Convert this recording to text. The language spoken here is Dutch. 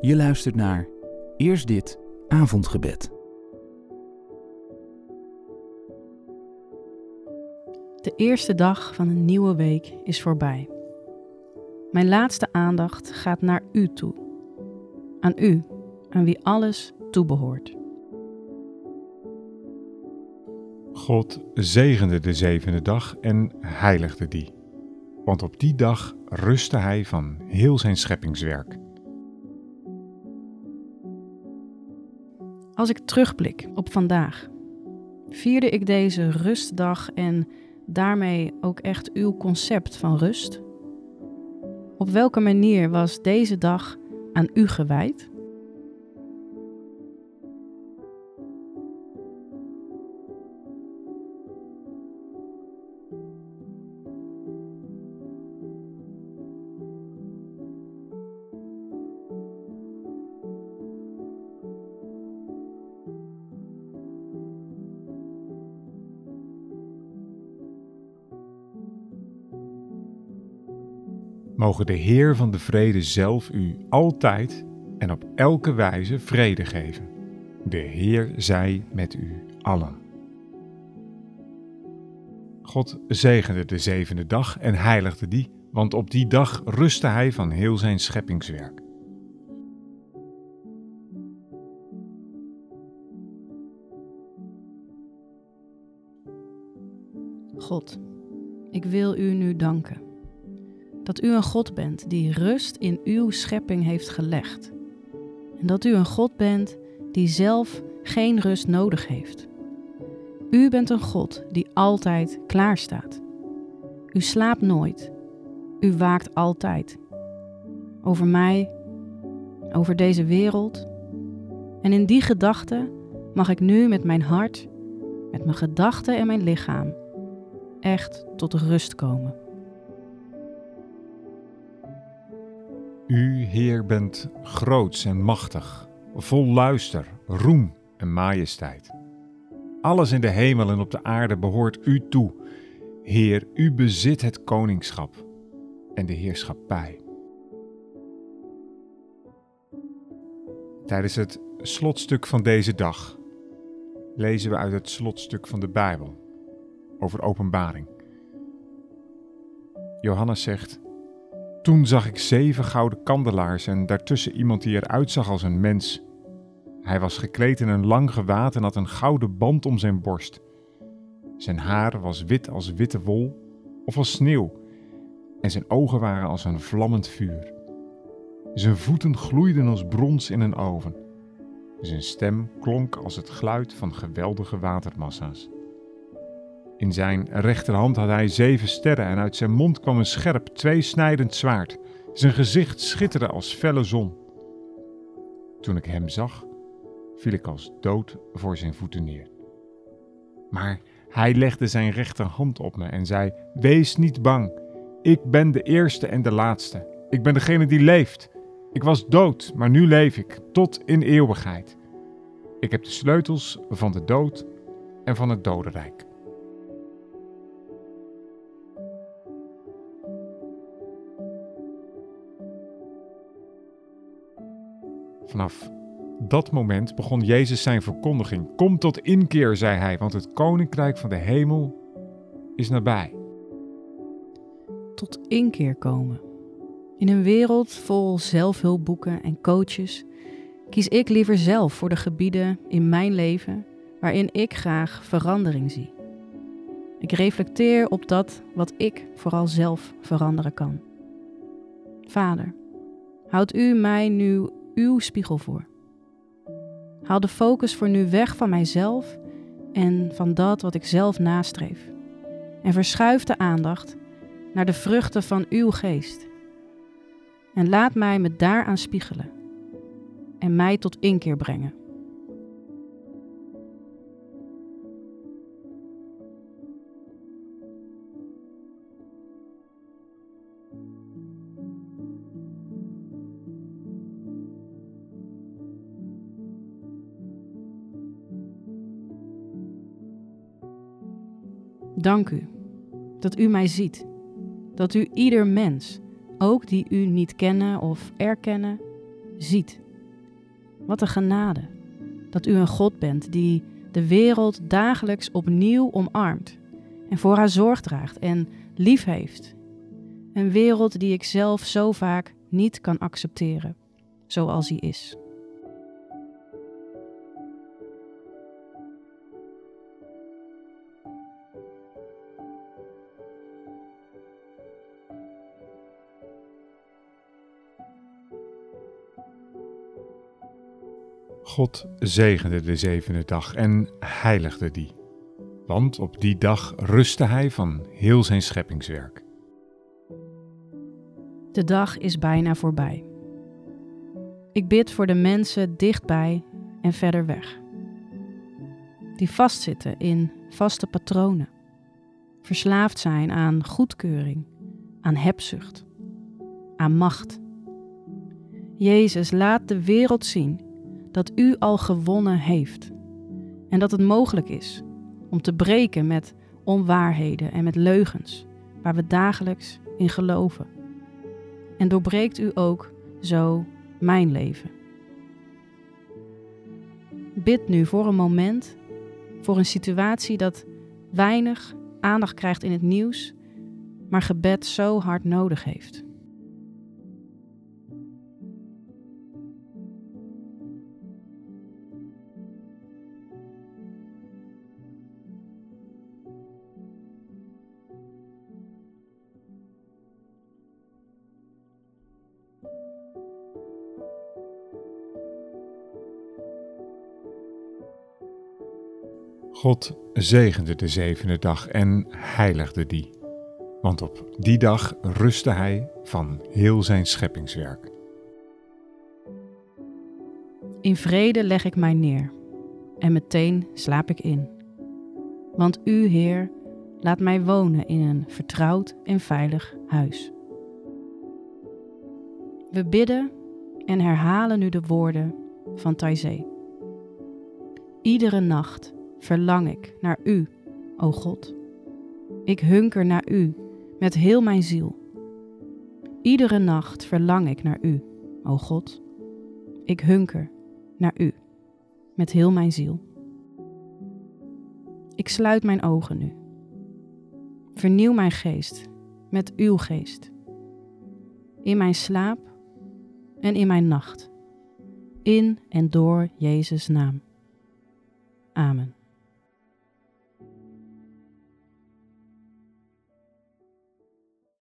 Je luistert naar Eerst dit avondgebed. De eerste dag van een nieuwe week is voorbij. Mijn laatste aandacht gaat naar u toe. Aan u, aan wie alles toebehoort. God zegende de zevende dag en heiligde die. Want op die dag rustte hij van heel zijn scheppingswerk. Als ik terugblik op vandaag, vierde ik deze rustdag en daarmee ook echt uw concept van rust? Op welke manier was deze dag aan u gewijd? Mogen de Heer van de vrede zelf u altijd en op elke wijze vrede geven. De Heer zij met u allen. God zegende de zevende dag en heiligde die, want op die dag rustte hij van heel zijn scheppingswerk. God, ik wil u nu danken. Dat u een God bent die rust in uw schepping heeft gelegd. En dat u een God bent die zelf geen rust nodig heeft. U bent een God die altijd klaar staat. U slaapt nooit. U waakt altijd. Over mij, over deze wereld. En in die gedachte mag ik nu met mijn hart, met mijn gedachten en mijn lichaam echt tot rust komen. U, Heer, bent groots en machtig, vol luister, roem en majesteit. Alles in de hemel en op de aarde behoort U toe. Heer, U bezit het koningschap en de heerschappij. Tijdens het slotstuk van deze dag lezen we uit het slotstuk van de Bijbel over openbaring. Johannes zegt: Toen zag ik zeven gouden kandelaars en daartussen iemand die eruit zag als een mens. Hij was gekleed in een lang gewaad en had een gouden band om zijn borst. Zijn haar was wit als witte wol of als sneeuw, en zijn ogen waren als een vlammend vuur. Zijn voeten gloeiden als brons in een oven. Zijn stem klonk als het geluid van geweldige watermassa's. In zijn rechterhand had hij zeven sterren en uit zijn mond kwam een scherp, tweesnijdend zwaard. Zijn gezicht schitterde als felle zon. Toen ik hem zag, viel ik als dood voor zijn voeten neer. Maar hij legde zijn rechterhand op me en zei: Wees niet bang. Ik ben de eerste en de laatste. Ik ben degene die leeft. Ik was dood, maar nu leef ik, tot in eeuwigheid. Ik heb de sleutels van de dood en van het dodenrijk. Vanaf dat moment begon Jezus zijn verkondiging. Kom tot inkeer, zei hij, want het koninkrijk van de hemel is nabij. Tot inkeer komen. In een wereld vol zelfhulpboeken en coaches kies ik liever zelf voor de gebieden in mijn leven waarin ik graag verandering zie. Ik reflecteer op dat wat ik vooral zelf veranderen kan. Vader, houd u mij nu uw spiegel voor. Haal de focus voor nu weg van mijzelf en van dat wat ik zelf nastreef. En verschuif de aandacht naar de vruchten van uw geest. En laat mij me daaraan spiegelen en mij tot inkeer brengen. Dank u dat u mij ziet, dat u ieder mens, ook die u niet kennen of erkennen, ziet Wat een genade dat u een God bent die de wereld dagelijks opnieuw omarmt en voor haar zorg draagt en lief heeft. Een wereld die ik zelf zo vaak niet kan accepteren, zoals hij is. God zegende de zevende dag en heiligde die. Want op die dag rustte hij van heel zijn scheppingswerk. De dag is bijna voorbij. Ik bid voor de mensen dichtbij en verder weg. Die vastzitten in vaste patronen. Verslaafd zijn aan goedkeuring, aan hebzucht, aan macht. Jezus, laat de wereld zien dat u al gewonnen heeft. En dat het mogelijk is om te breken met onwaarheden en met leugens waar we dagelijks in geloven. En doorbreekt u ook zo mijn leven. Bid nu voor een moment, voor een situatie dat weinig aandacht krijgt in het nieuws, maar gebed zo hard nodig heeft. God zegende de zevende dag en heiligde die. Want op die dag rustte hij van heel zijn scheppingswerk. In vrede leg ik mij neer en meteen slaap ik in. Want u, Heer, laat mij wonen in een vertrouwd en veilig huis. We bidden en herhalen nu de woorden van Taizé. Iedere nacht verlang ik naar U, o God. Ik hunker naar U met heel mijn ziel. Iedere nacht verlang ik naar U, o God. Ik hunker naar U met heel mijn ziel. Ik sluit mijn ogen nu. Vernieuw mijn geest met uw geest. In mijn slaap en in mijn nacht. In en door Jezus' naam. Amen.